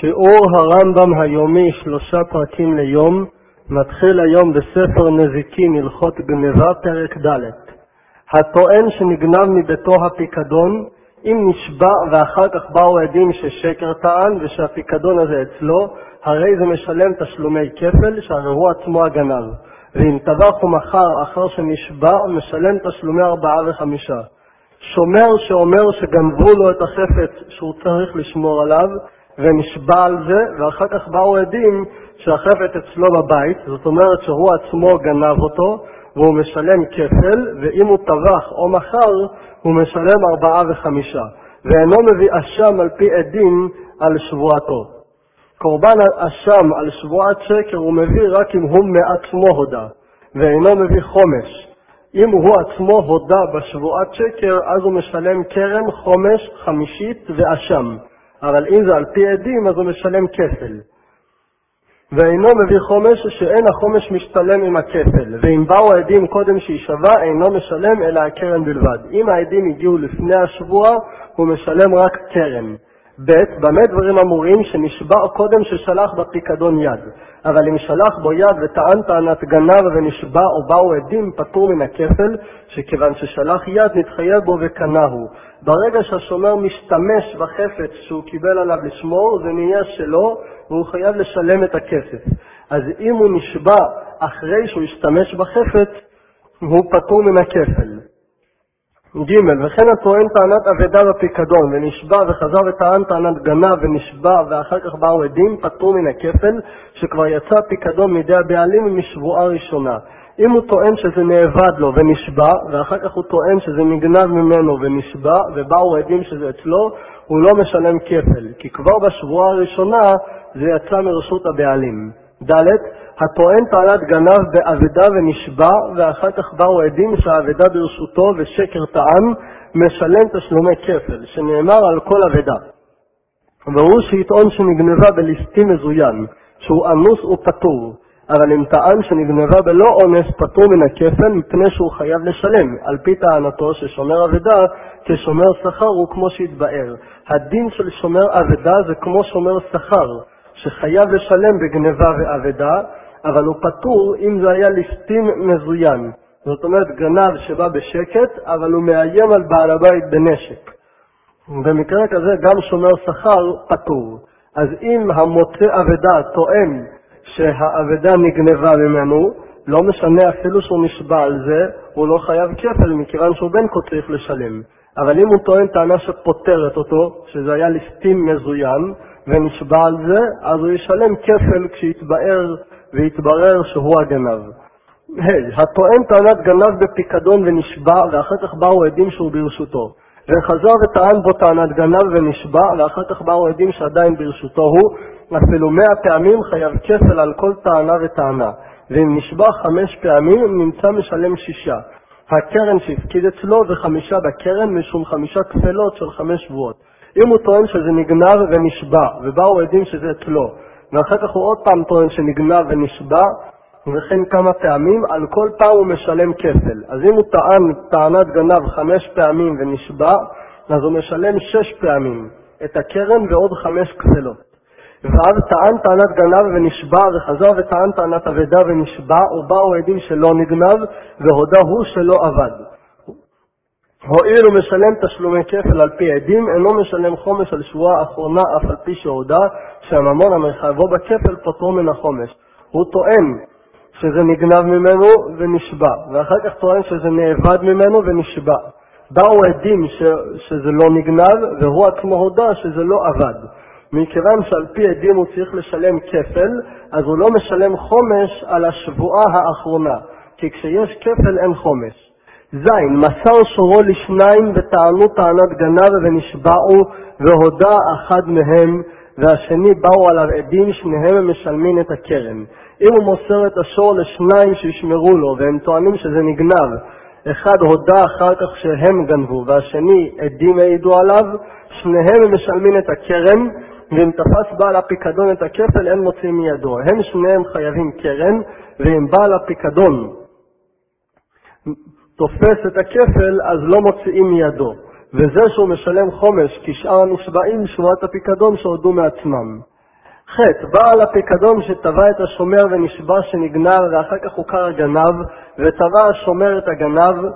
שיעור הרמב"ם היומי שלושה פרקים ליום מתחיל היום בספר נזיקין הלכות גניבה פרק ד' הטוען שנגנב מביתו הפיקדון אם נשבע ואחר כך באו עדים ששקר טען ושהפיקדון הזה אצלו הרי זה משלם תשלומי כפל שהרי הוא עצמו הגנב. ואם טבח ומכר אחר שנשבע משלם תשלומי ארבעה וחמישה. שומר שאומר שגנבו לו את החפץ שהוא צריך לשמור עליו ונשבע על זה, ואחר כך באו עדים שהחפץ אצלו בבית, זאת אומרת שהוא עצמו גנב אותו, והוא משלם כפל, ואם הוא טבח או מכר, הוא משלם ארבעה וחמישה, ואינו מביא אשם על פי עדים על שבועתו. קורבן אשם על שבועת שקר הוא מביא רק אם הוא מעצמו הודה, ואינו מביא חומש. אם הוא עצמו הודה בשבועת שקר, אז הוא משלם קרן, חומש, חמישית ואשם. אבל אם זה על פי עדים, אז הוא משלם כפל. ואינו מביא חומש שאין החומש משתלם עם הכפל, ואם באו העדים קודם שיישבע, אינו משלם אלא הקרן בלבד. אם העדים הגיעו לפני השבוע, הוא משלם רק קרן. ב. במה דברים אמורים שנשבע קודם ששלח בפיקדון יד, אבל אם שלח בו יד וטען טענת גנב ונשבע או באו עדים, פטור מן הכפל, שכיוון ששלח יד נתחייב בו וקנהו. ברגע שהשומר משתמש בחפץ שהוא קיבל עליו לשמור, זה נהיה שלו, והוא חייב לשלם את הכסף. אז אם הוא נשבע אחרי שהוא השתמש בחפץ, הוא פטור מן הכפל. ג. וכן הטוען טענת אבדה בפיקדון, ונשבע וחזר וטען טענת גנב ונשבע ואחר כך באו עדים, פטור מן הכפל, שכבר יצא פיקדון מידי הבעלים משבועה ראשונה. אם הוא טוען שזה נאבד לו ונשבע, ואחר כך הוא טוען שזה נגנב ממנו ונשבע, ובאו עדים שזה אצלו, הוא לא משלם כפל, כי כבר בשבועה הראשונה זה יצא מרשות הבעלים. ד. הטוען טענת גנב באבדה ונשבע, ואחר כך באו עדים שהאבדה ברשותו ושקר טען, משלם תשלומי כפל, שנאמר על כל אבדה. והוא שיטעון שנגנבה בליסטים מזוין, שהוא אנוס ופטור, אבל אם טען שנגנבה בלא אונס פטור מן הכפל מפני שהוא חייב לשלם, על פי טענתו ששומר אבדה כשומר שכר הוא כמו שהתבאר. הדין של שומר אבדה זה כמו שומר שכר, שחייב לשלם בגנבה ואבדה, אבל הוא פטור אם זה היה ליסטין מזוין. זאת אומרת גנב שבא בשקט, אבל הוא מאיים על בעל הבית בנשק. במקרה כזה גם שומר שכר פטור. אז אם המוצא אבדה טוען שהאבדה נגנבה ממנו, לא משנה אפילו שהוא נשבע על זה, הוא לא חייב כפל מכיוון שהוא בין כה צריך לשלם. אבל אם הוא טוען טענה שפוטרת אותו, שזה היה ליסטים מזוין, ונשבע על זה, אז הוא ישלם כפל כשיתבאר ויתברר שהוא הגנב. hey, הטוען טענת גנב בפיקדון ונשבע, ואחר כך באו עדים שהוא ברשותו. וחזר וטען בו טענת גנב ונשבע, ואחר כך באו עדים שעדיין ברשותו הוא, אפילו מאה פעמים חייב כפל על כל טענה וטענה. ואם נשבע חמש פעמים, נמצא משלם שישה. הקרן שהפקיד אצלו וחמישה בקרן משום חמישה כפלות של חמש שבועות. אם הוא טוען שזה נגנב ונשבע, ובאו עדים שזה אצלו, ואחר כך הוא עוד פעם טוען שנגנב ונשבע, וכן כמה פעמים, על כל פעם הוא משלם כפל. אז אם הוא טען טענת גנב חמש פעמים ונשבע, אז הוא משלם שש פעמים את הקרן ועוד חמש כפלות. ואז טען טענת גנב ונשבע, וחזר וטען טענת אבדה ונשבע, ובאו עדים שלא נגנב, והודה הוא שלא אבד. הואיל הוא משלם תשלומי כפל על פי עדים, אינו משלם חומש על שבועה אחרונה אף על פי שהודה שהממון המחייבו בכפל פוטרו מן החומש. הוא טוען שזה נגנב ממנו ונשבע, ואחר כך טוען שזה נאבד ממנו ונשבע. באו עדים ש, שזה לא נגנב, והוא עצמו הודה שזה לא עבד. מכיוון שעל פי עדים הוא צריך לשלם כפל, אז הוא לא משלם חומש על השבועה האחרונה, כי כשיש כפל אין חומש. ז. מסר שורו לשניים וטענו טענת גנב ונשבעו והודה אחד מהם והשני באו עליו עדים, שניהם משלמים את הקרן. אם הוא מוסר את השור לשניים שישמרו לו והם טוענים שזה נגנב, אחד הודה אחר כך שהם גנבו והשני עדים העידו עליו, שניהם משלמים את הקרן ואם תפס בעל הפיקדון את הכפל אין מוצאים מידו. הם שניהם חייבים קרן ואם בעל הפיקדון תופס את הכפל, אז לא מוציאים מידו. וזה שהוא משלם חומש, כי שאר הנשבעים שבועת הפיקדון שהודו מעצמם. ח' בעל הפיקדון שטבע את השומר ונשבע שנגנב ואחר כך הוכר הגנב וטבע השומר את הגנב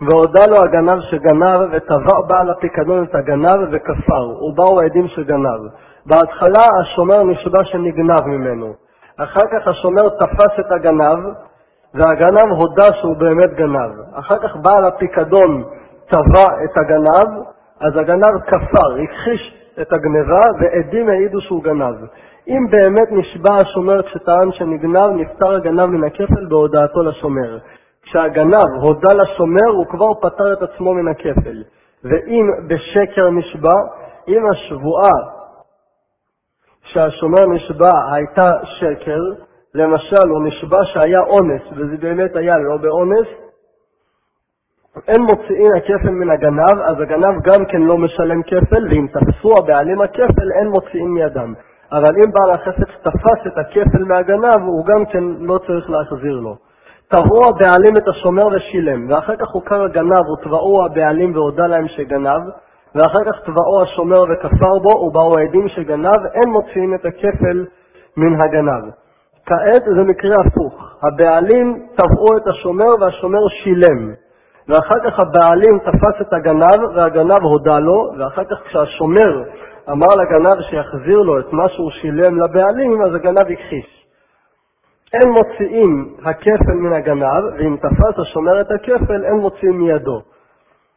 והודה לו הגנב שגנב וטבע בעל הפיקדון את הגנב וכפר ובאו העדים שגנב. בהתחלה השומר נשבע שנגנב ממנו. אחר כך השומר תפס את הגנב והגנב הודה שהוא באמת גנב. אחר כך בעל הפיקדון תבע את הגנב, אז הגנב כפר, הכחיש את הגנבה, ועדים העידו שהוא גנב. אם באמת נשבע השומר כשטען שנגנב, נפטר הגנב מן הכפל בהודעתו לשומר. כשהגנב הודה לשומר, הוא כבר פטר את עצמו מן הכפל. ואם בשקר נשבע, אם השבועה שהשומר נשבע הייתה שקר, למשל הוא נשבע שהיה אונס, וזה באמת היה לא באונס, אין מוציאים הכפל מן הגנב, אז הגנב גם כן לא משלם כפל, ואם תפסו הבעלים הכפל, אין מוציאים מידם. אבל אם בעל החפץ תפס את הכפל מהגנב, הוא גם כן לא צריך להחזיר לו. תבעו הבעלים את השומר ושילם, ואחר כך הוכר הגנב ותבעו הבעלים והודה להם שגנב, ואחר כך תבעו השומר וכפר בו, ובאו העדים שגנב, אין מוציאים את הכפל מן הגנב. כעת זה מקרה הפוך, הבעלים תבעו את השומר והשומר שילם. ואחר כך הבעלים תפס את הגנב והגנב הודה לו, ואחר כך כשהשומר אמר לגנב שיחזיר לו את מה שהוא שילם לבעלים, אז הגנב הכחיש. אין מוציאים הכפל מן הגנב, ואם תפס השומר את הכפל, אין מוציאים מידו.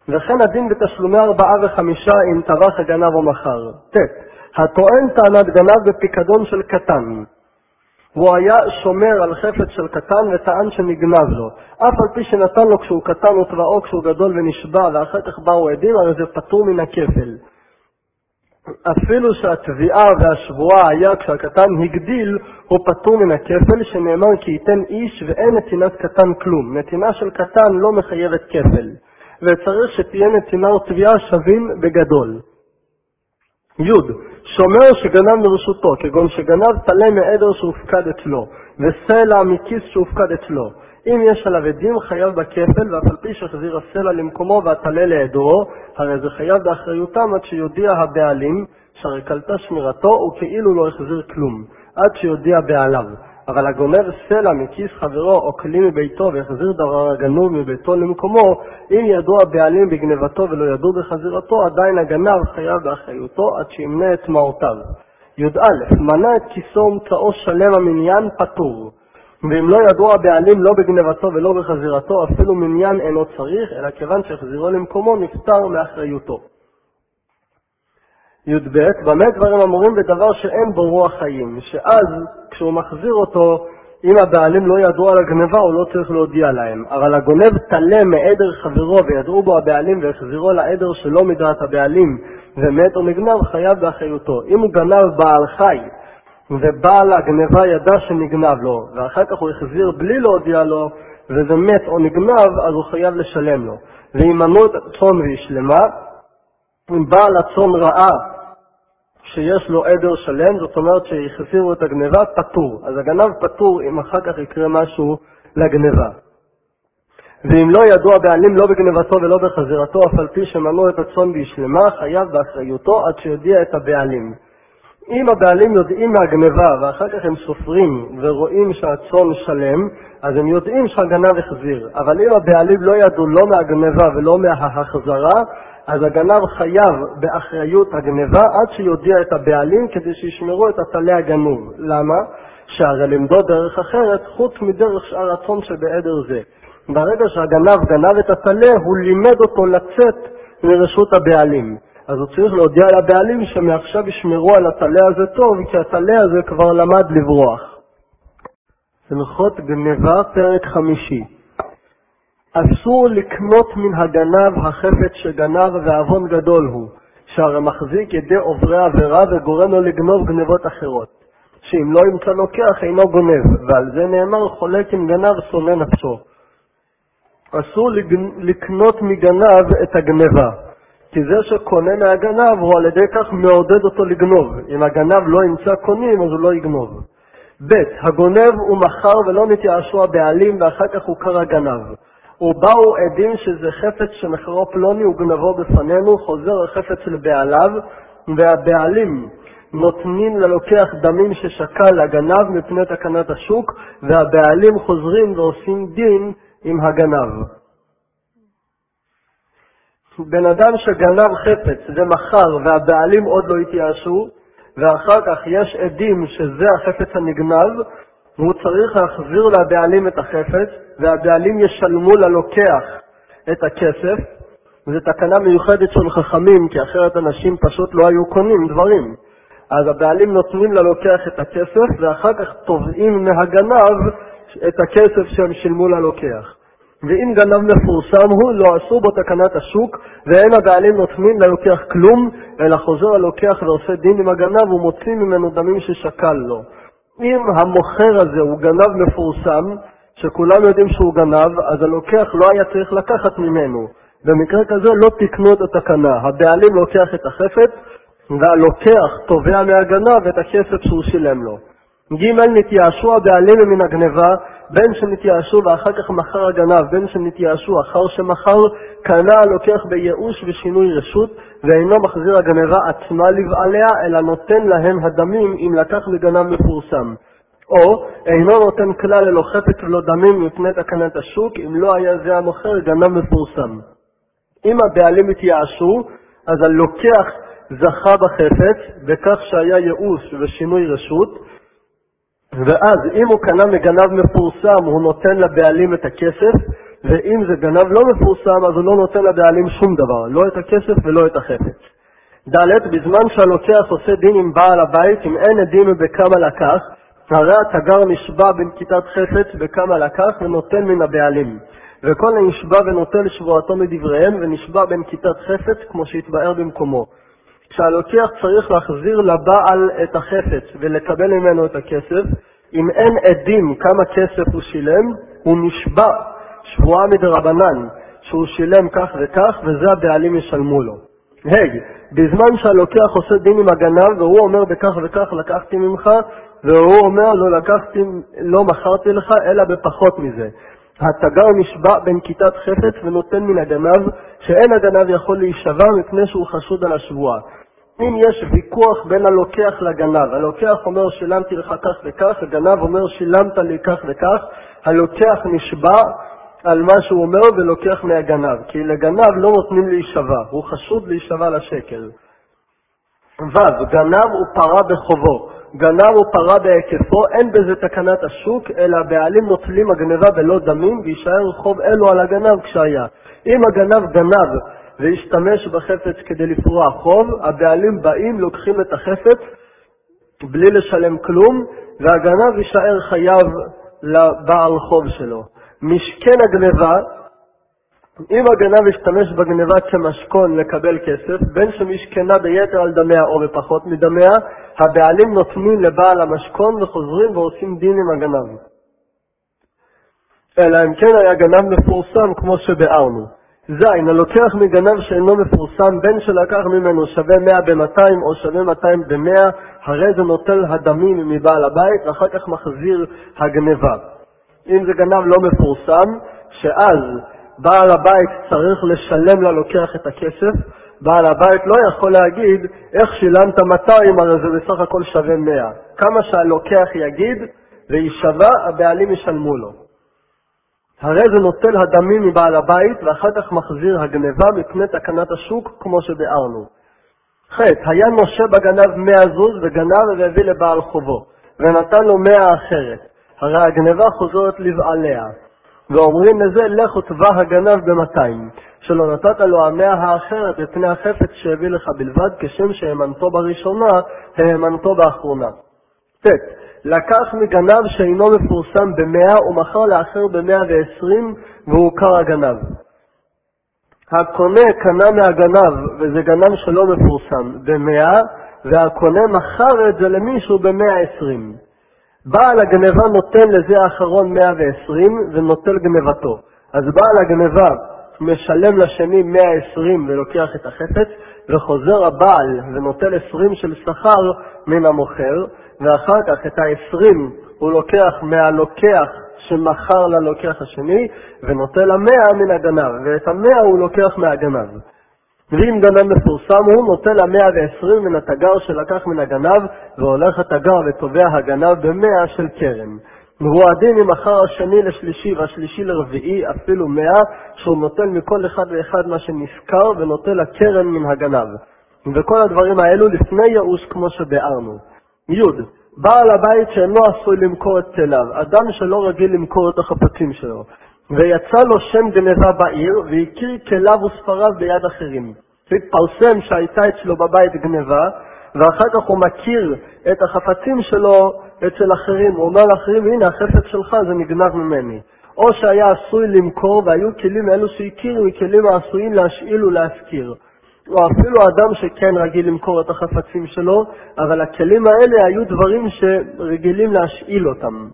וכן הדין בתשלומי ארבעה וחמישה אם טבח הגנב או מכר. ט. הטוען טענת גנב בפיקדון של קטן, הוא היה שומר על חפץ של קטן וטען שנגנב לו. אף על פי שנתן לו כשהוא קטן ותבעו כשהוא גדול ונשבע ואחר כך באו עדים, הרי זה פטור מן הכפל. אפילו שהתביעה והשבועה היה כשהקטן הגדיל, הוא פטור מן הכפל, שנאמר כי ייתן איש ואין נתינת קטן כלום. נתינה של קטן לא מחייבת כפל, וצריך שתהיה נתינה ותביעה שווים בגדול. י. שומר שגנב מרשותו, כגון שגנב טלה מעדר שהופקד אצלו, וסלע מכיס שהופקד אצלו. אם יש עליו עדים, חייב בכפל, ואף על פי שהחזיר הסלע למקומו והטלה לעדרו, הרי זה חייב באחריותם עד שיודיע הבעלים, שהרי קלטה שמירתו, וכאילו לא החזיר כלום, עד שיודיע בעליו. אבל הגונב סלע מכיס חברו או כלי מביתו והחזיר דבר הגנוב מביתו למקומו, אם ידעו הבעלים בגנבתו ולא ידעו בחזירתו, עדיין הגנב חייב באחריותו עד שימנה את מעותיו. י"א מנה את כיסו ומצאו שלם המניין פטור. ואם לא ידעו הבעלים לא בגנבתו ולא בחזירתו, אפילו מניין אינו צריך, אלא כיוון שהחזירו למקומו נפטר מאחריותו. י"ב, במה דברים אמורים בדבר שאין בו רוח חיים, שאז כשהוא מחזיר אותו, אם הבעלים לא ידעו על הגניבה, הוא לא צריך להודיע להם. אבל הגונב טלה מעדר חברו וידעו בו הבעלים והחזירו לעדר שלא מדעת הבעלים ומת או נגנב, חייב באחריותו. אם הוא גנב בעל חי ובעל הגניבה ידע שנגנב לו, ואחר כך הוא החזיר בלי להודיע לו, וזה מת או נגנב, אז הוא חייב לשלם לו. את הצאן והשלמה, אם בעל הצאן ראה שיש לו עדר שלם, זאת אומרת שהחזירו את הגניבה, פטור. אז הגנב פטור אם אחר כך יקרה משהו לגניבה. ואם לא ידוע הבעלים לא בגנבתו ולא בחזירתו, אף על פי שמנעו את הצאן בהשלמה, חייב באחריותו עד שיודיע את הבעלים. אם הבעלים יודעים מהגניבה ואחר כך הם סופרים ורואים שהצאן שלם, אז הם יודעים שהגנב החזיר. אבל אם הבעלים לא ידעו לא מהגניבה ולא מההחזרה, אז הגנב חייב באחריות הגניבה עד שיודיע את הבעלים כדי שישמרו את הטלה הגנוב. למה? שהרי למדוד דרך אחרת חוץ מדרך שאר הצאן שבעדר זה. ברגע שהגנב גנב את הטלה, הוא לימד אותו לצאת לרשות הבעלים. אז הוא צריך להודיע לבעלים שמעכשיו ישמרו על הטלה הזה טוב, כי הטלה הזה כבר למד לברוח. הלכות גניבה, פרק חמישי אסור לקנות מן הגנב החפץ שגנב ועוון גדול הוא, שהרי מחזיק ידי עוברי עבירה וגורם לו לגנוב גנבות אחרות. שאם לא ימצא לוקח אינו גונב, ועל זה נאמר חולק עם גנב שונא נפשו. אסור לקנות מגנב את הגנבה, כי זה שקונה מהגנב הוא על ידי כך מעודד אותו לגנוב. אם הגנב לא ימצא קונים אז הוא לא יגנוב. ב. הגונב הוא מכר ולא נתייאשו הבעלים ואחר כך הוא קרא גנב. ובאו עדים שזה חפץ שמכרו פלוני וגנבו בפנינו, חוזר החפץ לבעליו, והבעלים נותנים ללוקח דמים ששקל לגנב מפני תקנת השוק, והבעלים חוזרים ועושים דין עם הגנב. בן אדם שגנב חפץ ומכר והבעלים עוד לא התייאשו, ואחר כך יש עדים שזה החפץ הנגנב, הוא צריך להחזיר לבעלים את החפץ, והבעלים ישלמו ללוקח את הכסף. זו תקנה מיוחדת של חכמים, כי אחרת אנשים פשוט לא היו קונים דברים. אז הבעלים נותנים ללוקח את הכסף, ואחר כך תובעים מהגנב את הכסף שהם שילמו ללוקח. ואם גנב מפורסם הוא, לא עשו בו תקנת השוק, ואין הבעלים נותנים ללוקח כלום, אלא חוזר הלוקח ועושה דין עם הגנב ומוציא ממנו דמים ששקל לו. אם המוכר הזה הוא גנב מפורסם, שכולם יודעים שהוא גנב, אז הלוקח לא היה צריך לקחת ממנו. במקרה כזה לא תקנו את התקנה. הבעלים לוקח את החפץ, והלוקח תובע מהגנב את הכסף שהוא שילם לו. ג' נתייאשו הבעלים מן הגניבה, בין שנתייאשו ואחר כך מכר הגנב, בין שנתייאשו אחר שמכר, קנה הלוקח בייאוש ושינוי רשות, ואינו מחזיר הגניבה עצמה לבעליה, אלא נותן להם הדמים אם לקח מגנב מפורסם. או אינו נותן כלל אלא חפץ ולא דמים מפני תקנת השוק, אם לא היה זה המוכר גנב מפורסם. אם הבעלים התייאשו, אז הלוקח זכה בחפץ, בכך שהיה ייאוש ושינוי רשות, ואז אם הוא קנה מגנב מפורסם, הוא נותן לבעלים את הכסף, ואם זה גנב לא מפורסם, אז הוא לא נותן לבעלים שום דבר, לא את הכסף ולא את החפץ. ד', בזמן שהלוקח עושה דין עם בעל הבית, אם אין עדים בכמה לקח, הרי התגר נשבע בנקיטת חפץ בכמה לקח ונותן מן הבעלים. וכל הנשבע ונוטל שבועתו מדבריהם, ונשבע בנקיטת חפץ כמו שהתבאר במקומו. כשהלוקח צריך להחזיר לבעל את החפץ ולקבל ממנו את הכסף, אם אין עדים כמה כסף הוא שילם, הוא נשבע שבועה מדרבנן, שהוא שילם כך וכך, וזה הבעלים ישלמו לו. ה' hey, בזמן שהלוקח עושה דין עם הגנב, והוא אומר בכך וכך לקחתי ממך, והוא אומר לא לקחתי, לא מכרתי לך, אלא בפחות מזה. התגר נשבע בנקיטת חפץ ונותן מן הגנב, שאין הגנב יכול להישבע מפני שהוא חשוד על השבועה. אם יש ויכוח בין הלוקח לגנב, הלוקח אומר שילמתי לך כך וכך, הגנב אומר שילמת לי כך וכך, הלוקח נשבע על מה שהוא אומר ולוקח מהגנב, כי לגנב לא נותנים להישבע, הוא חשוד להישבע לשקר. ו. גנב ופרה בחובו, גנב ופרה בהיקפו, אין בזה תקנת השוק, אלא הבעלים נוטלים הגנבה בלא דמים, ויישאר חוב אלו על הגנב כשהיה. אם הגנב גנב והשתמש בחפץ כדי לפרוע חוב, הבעלים באים, לוקחים את החפץ בלי לשלם כלום, והגנב יישאר חייב לבעל חוב שלו. משכן הגניבה, אם הגנב ישתמש בגניבה כמשכון לקבל כסף, בין שמשכנה ביתר על דמיה או בפחות מדמיה, הבעלים נותנים לבעל המשכון וחוזרים ועושים דין עם הגנב. אלא אם כן היה גנב מפורסם כמו שביארנו. ז. הלוקח מגנב שאינו מפורסם, בין שלקח ממנו שווה 100 ב-200 או שווה 200 ב-100, הרי זה נוטל הדמים מבעל הבית, ואחר כך מחזיר הגנבה. אם זה גנב לא מפורסם, שאז בעל הבית צריך לשלם ללוקח את הכסף, בעל הבית לא יכול להגיד, איך שילמת 200, הרי זה בסך הכל שווה 100. כמה שהלוקח יגיד ויישבע, הבעלים ישלמו לו. הרי זה נוטל הדמים מבעל הבית, ואחר כך מחזיר הגניבה מפני תקנת השוק, כמו שביארנו. ח. היה נושה בגנב מאה זוז וגנב והביא לבעל חובו, ונתן לו מאה אחרת. הרי הגניבה חוזרת לבעליה. ואומרים לזה, לך ותבע הגנב במאתיים, שלא נתת לו המאה האחרת מפני החפץ שהביא לך בלבד, כשם שהאמנתו בראשונה, האמנתו באחרונה. ט. לקח מגנב שאינו מפורסם במאה ומכר לאחר במאה ועשרים והוכר הגנב. הקונה קנה מהגנב, וזה גנב שלא מפורסם, במאה, והקונה מכר את זה למישהו במאה עשרים. בעל הגנבה נותן לזה האחרון מאה ועשרים ונוטל גנבתו. אז בעל הגנבה משלם לשני מאה עשרים ולוקח את החפץ, וחוזר הבעל ונוטל עשרים של שכר מן המוכר, ואחר כך את ה-20 הוא לוקח מהלוקח שמכר ללוקח השני, ונוטל המאה מן הגנב, ואת המאה הוא לוקח מהגנב. ואם גנב מפורסם הוא נוטל המאה ועשרים מן התגר שלקח מן הגנב, והולך התגר ותובע הגנב במאה של קרן. והוא הדין אם השני לשלישי והשלישי לרביעי אפילו מאה, שהוא נוטל מכל אחד ואחד מה שנזכר ונוטל הקרן מן הגנב. וכל הדברים האלו לפני ייאוש כמו שביארנו. י. בעל הבית שאינו עשוי למכור את כליו, אדם שלא רגיל למכור את החפצים שלו, ויצא לו שם גנבה בעיר, והכיר כליו וספריו ביד אחרים. והתפרסם שהייתה אצלו בבית גנבה, ואחר כך הוא מכיר את החפצים שלו אצל אחרים. הוא אומר לאחרים, הנה החפץ שלך זה נגנב ממני. או שהיה עשוי למכור, והיו כלים אלו שהכירו, כלים העשויים להשאיל ולהשכיר. או אפילו אדם שכן רגיל למכור את החפצים שלו, אבל הכלים האלה היו דברים שרגילים להשאיל אותם.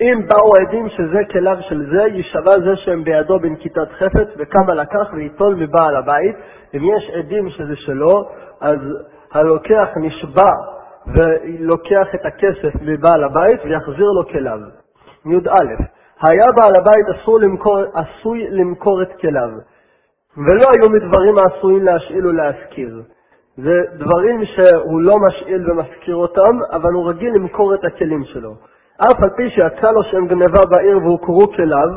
אם באו עדים שזה כליו של זה, יישבע זה שהם בידו בנקיטת חפץ, וכמה לקח וייטול מבעל הבית. אם יש עדים שזה שלו, אז הלוקח נשבע ולוקח את הכסף מבעל הבית ויחזיר לו כליו. י"א היה בעל הבית אסור למכור, עשוי למכור את כליו, ולא היו מדברים העשויים להשאיל ולהשכיר. זה דברים שהוא לא משאיל ומשכיר אותם, אבל הוא רגיל למכור את הכלים שלו. אף על פי שיצא לו שם גנבה בעיר והוכרו כליו,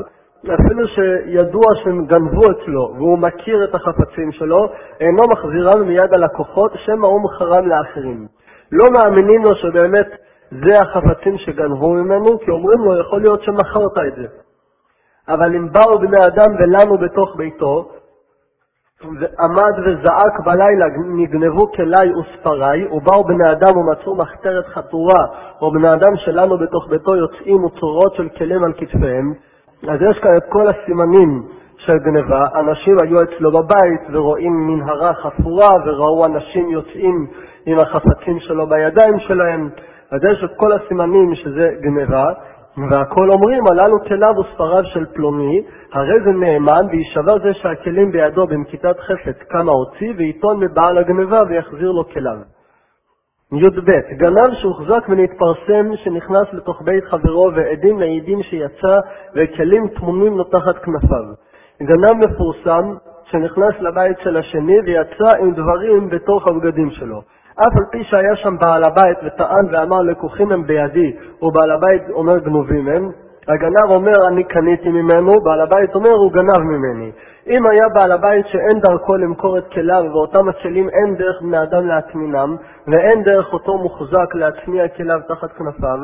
אפילו שידוע שהם גנבו אצלו והוא מכיר את החפצים שלו, אינו מחזירם מיד הלקוחות, שמא הוא מכרם לאחרים. לא מאמינים לו שבאמת זה החפצים שגנבו ממנו, כי אומרים לו, יכול להיות שמכרת את זה. אבל אם באו בני אדם ולנו בתוך ביתו, ועמד וזעק בלילה, נגנבו כלי וספרי, ובאו בני אדם ומצאו מחתרת חתורה, או בני אדם שלנו בתוך ביתו יוצאים וצורות של כלים על כתפיהם, אז יש כאן את כל הסימנים של גניבה. אנשים היו אצלו בבית ורואים מנהרה חפורה, וראו אנשים יוצאים עם החפצים שלו בידיים שלהם, אז יש את כל הסימנים שזה גניבה. והכל אומרים, הללו כליו וספריו של פלוני, הרי זה נאמן, ויישבע זה שהכלים בידו בנקיטת חפץ כמה הוציא, וייטון מבעל הגנבה ויחזיר לו כליו. י"ב גנב שהוחזק ונתפרסם, שנכנס לתוך בית חברו, ועדים מעידים שיצא, וכלים טמונים לו תחת כנפיו. גנב מפורסם, שנכנס לבית של השני, ויצא עם דברים בתוך הבגדים שלו. אף על פי שהיה שם בעל הבית וטען ואמר לקוחים הם בידי, ובעל הבית אומר גנובים הם, הגנב אומר אני קניתי ממנו, בעל הבית אומר הוא גנב ממני. אם היה בעל הבית שאין דרכו למכור את כליו ואותם הכלים אין דרך בני אדם להטמינם ואין דרך אותו מוחזק להטמיע כליו תחת כנפיו,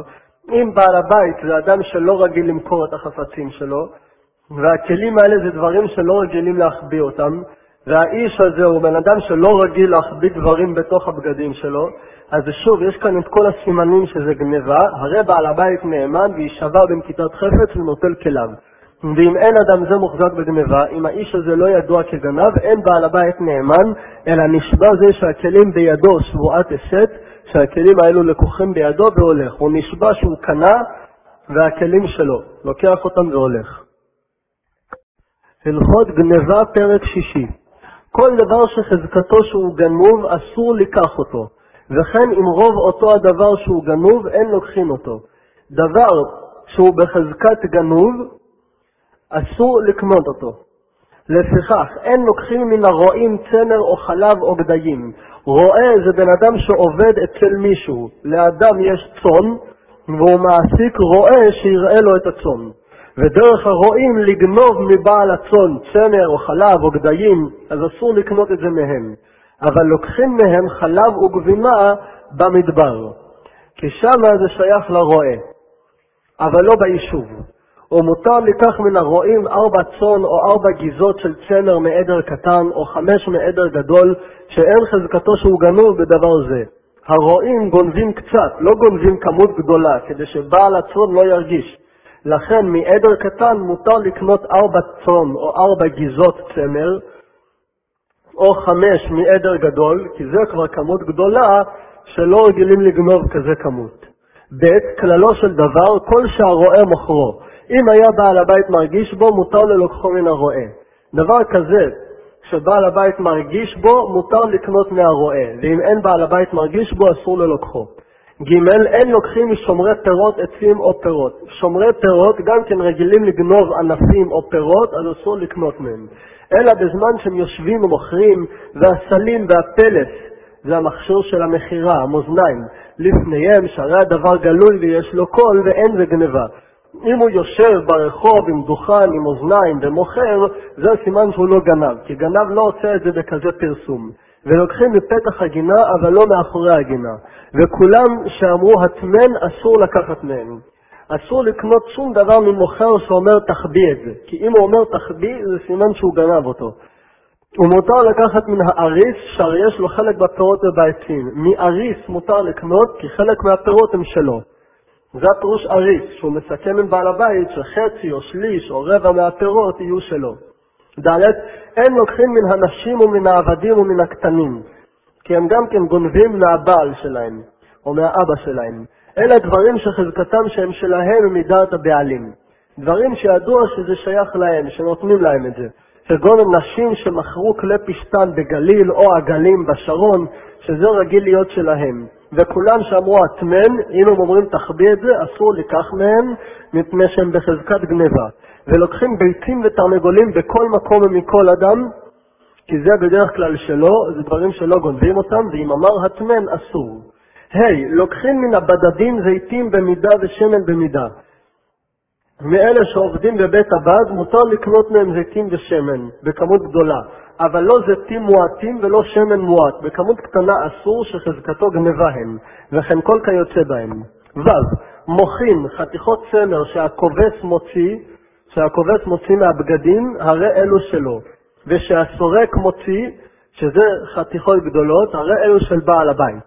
אם בעל הבית זה אדם שלא רגיל למכור את החפצים שלו והכלים האלה זה דברים שלא רגילים להחביא אותם והאיש הזה הוא בן אדם שלא רגיל להחביא דברים בתוך הבגדים שלו, אז שוב, יש כאן את כל הסימנים שזה גניבה, הרי בעל הבית נאמן ויישבע בנקיטת חפץ ונוטל כליו. ואם אין אדם זה מוחזק בגניבה, אם האיש הזה לא ידוע כגנב, אין בעל הבית נאמן, אלא נשבע זה שהכלים בידו שבועת אסת, שהכלים האלו לקוחים בידו והולך. הוא נשבע שהוא קנה והכלים שלו, לוקח אותם והולך. הלכות גניבה פרק שישי כל דבר שחזקתו שהוא גנוב, אסור לקח אותו, וכן אם רוב אותו הדבר שהוא גנוב, אין לוקחים אותו. דבר שהוא בחזקת גנוב, אסור לקנות אותו. לפיכך, אין לוקחים מן הרועים צמר או חלב או גדיים. רועה זה בן אדם שעובד אצל מישהו. לאדם יש צאן, והוא מעסיק רועה שיראה לו את הצאן. ודרך הרועים לגנוב מבעל הצאן צמר או חלב או גדיים, אז אסור לקנות את זה מהם. אבל לוקחים מהם חלב וגבינה במדבר, כי שמה זה שייך לרועה, אבל לא ביישוב. ומותר לקח מן הרועים ארבע צאן או ארבע גיזות של צמר מעדר קטן או חמש מעדר גדול, שאין חזקתו שהוא גנוב בדבר זה. הרועים גונבים קצת, לא גונבים כמות גדולה, כדי שבעל הצאן לא ירגיש. לכן מעדר קטן מותר לקנות ארבע צאן או ארבע גיזות צמר, או חמש מעדר גדול, כי זה כבר כמות גדולה שלא רגילים לגנוב כזה כמות. ב. כללו של דבר, כל שהרועה מוכרו. אם היה בעל הבית מרגיש בו, מותר ללוקחו מן הרועה. דבר כזה, כשבעל הבית מרגיש בו, מותר לקנות מהרועה, ואם אין בעל הבית מרגיש בו, אסור ללוקחו. ג' אין לוקחים משומרי פירות, עצים או פירות. שומרי פירות גם כן רגילים לגנוב ענפים או פירות, אז אסור לקנות מהם. אלא בזמן שהם יושבים ומוכרים, והסלים והפלס, זה המכשיר של המכירה, המאזניים, לפניהם, שהרי הדבר גלוי ויש לו קול ואין זה גניבה. אם הוא יושב ברחוב עם דוכן, עם אוזניים ומוכר, זה סימן שהוא לא גנב, כי גנב לא עושה את זה בכזה פרסום. ולוקחים מפתח הגינה, אבל לא מאחורי הגינה. וכולם שאמרו הטמן, אסור לקחת מהם. אסור לקנות שום דבר ממוכר שאומר תחביא את זה, כי אם הוא אומר תחביא, זה סימן שהוא גנב אותו. ומותר לקחת מן האריס, שהרי יש לו חלק בפירות ובעצים. מאריס מותר לקנות, כי חלק מהפירות הם שלו. זה הפירוש אריס, שהוא מסכם עם בעל הבית שחצי או שליש או רבע מהפירות יהיו שלו. ד' אין לוקחים מן הנשים ומן העבדים ומן הקטנים, כי הם גם כן גונבים מהבעל שלהם, או מהאבא שלהם. אלה דברים שחזקתם שהם שלהם מדעת הבעלים. דברים שידוע שזה שייך להם, שנותנים להם את זה. כגון נשים שמכרו כלי פשטן בגליל או עגלים בשרון, שזה רגיל להיות שלהם. וכולם שאמרו הטמן, אם הם אומרים תחביא את זה, אסור לקח מהם, מפני שהם בחזקת גניבה. ולוקחים ביצים ותרנגולים בכל מקום ומכל אדם, כי זה בדרך כלל שלו, זה דברים שלא גונבים אותם, ואם אמר הטמן, אסור. ה' hey, לוקחים מן הבדדים זיתים במידה ושמן במידה. מאלה שעובדים בבית הבד מותר לקנות מהם זיתים ושמן בכמות גדולה, אבל לא זיתים מועטים ולא שמן מועט, בכמות קטנה אסור שחזקתו גנבה הם, וכן כל כיוצא בהם. ו. מוכין חתיכות צמר שהכובס מוציא, שהכובס מוציא מהבגדים, הרי אלו שלו, ושהסורק מוציא, שזה חתיכות גדולות, הרי אלו של בעל הבית.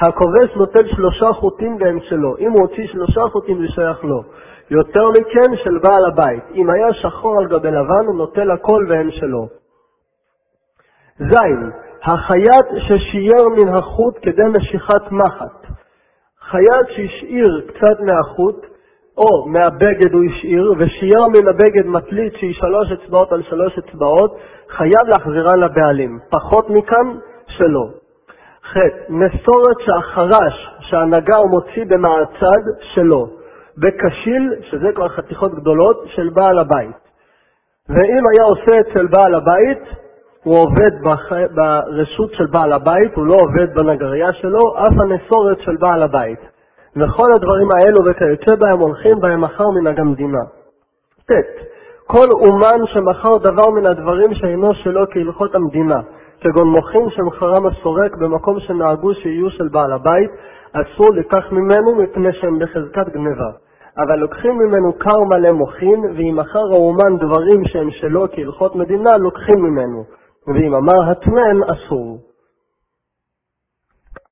הכובס נוטל שלושה חוטים והם שלו, אם הוא הוציא שלושה חוטים זה שייך לו. יותר מכן של בעל הבית. אם היה שחור על גבי לבן, הוא נוטל הכל והם שלו. ז. החייט ששייר מן החוט כדי משיכת מחט. חייט שהשאיר קצת מהחוט, או מהבגד הוא השאיר, ושייר מן הבגד מטלית שהיא שלוש אצבעות על שלוש אצבעות, חייב להחזירה לבעלים. פחות מכאן, שלא. ח. מסורת שהחרש שהנגר מוציא במעצד, שלו. בקשיל, שזה כבר חתיכות גדולות, של בעל הבית. ואם היה עושה אצל בעל הבית, הוא עובד בח... ברשות של בעל הבית, הוא לא עובד בנגרייה שלו, אף הנסורת של בעל הבית. וכל הדברים האלו וכיוצא בהם הולכים בהם מחר מנהג המדינה. ט. כל אומן שמכר דבר מן הדברים שאינו שלו כהלכות המדינה, כגון מוחין שמכרם הסורק במקום שנהגו שיהיו של בעל הבית, אסור לקח ממנו מפני שהם בחזקת גניבה. אבל לוקחים ממנו כר מלא מוחין, ואם מכר האומן דברים שהם שלו כהלכות מדינה, לוקחים ממנו. ואם אמר הטמן, אסור.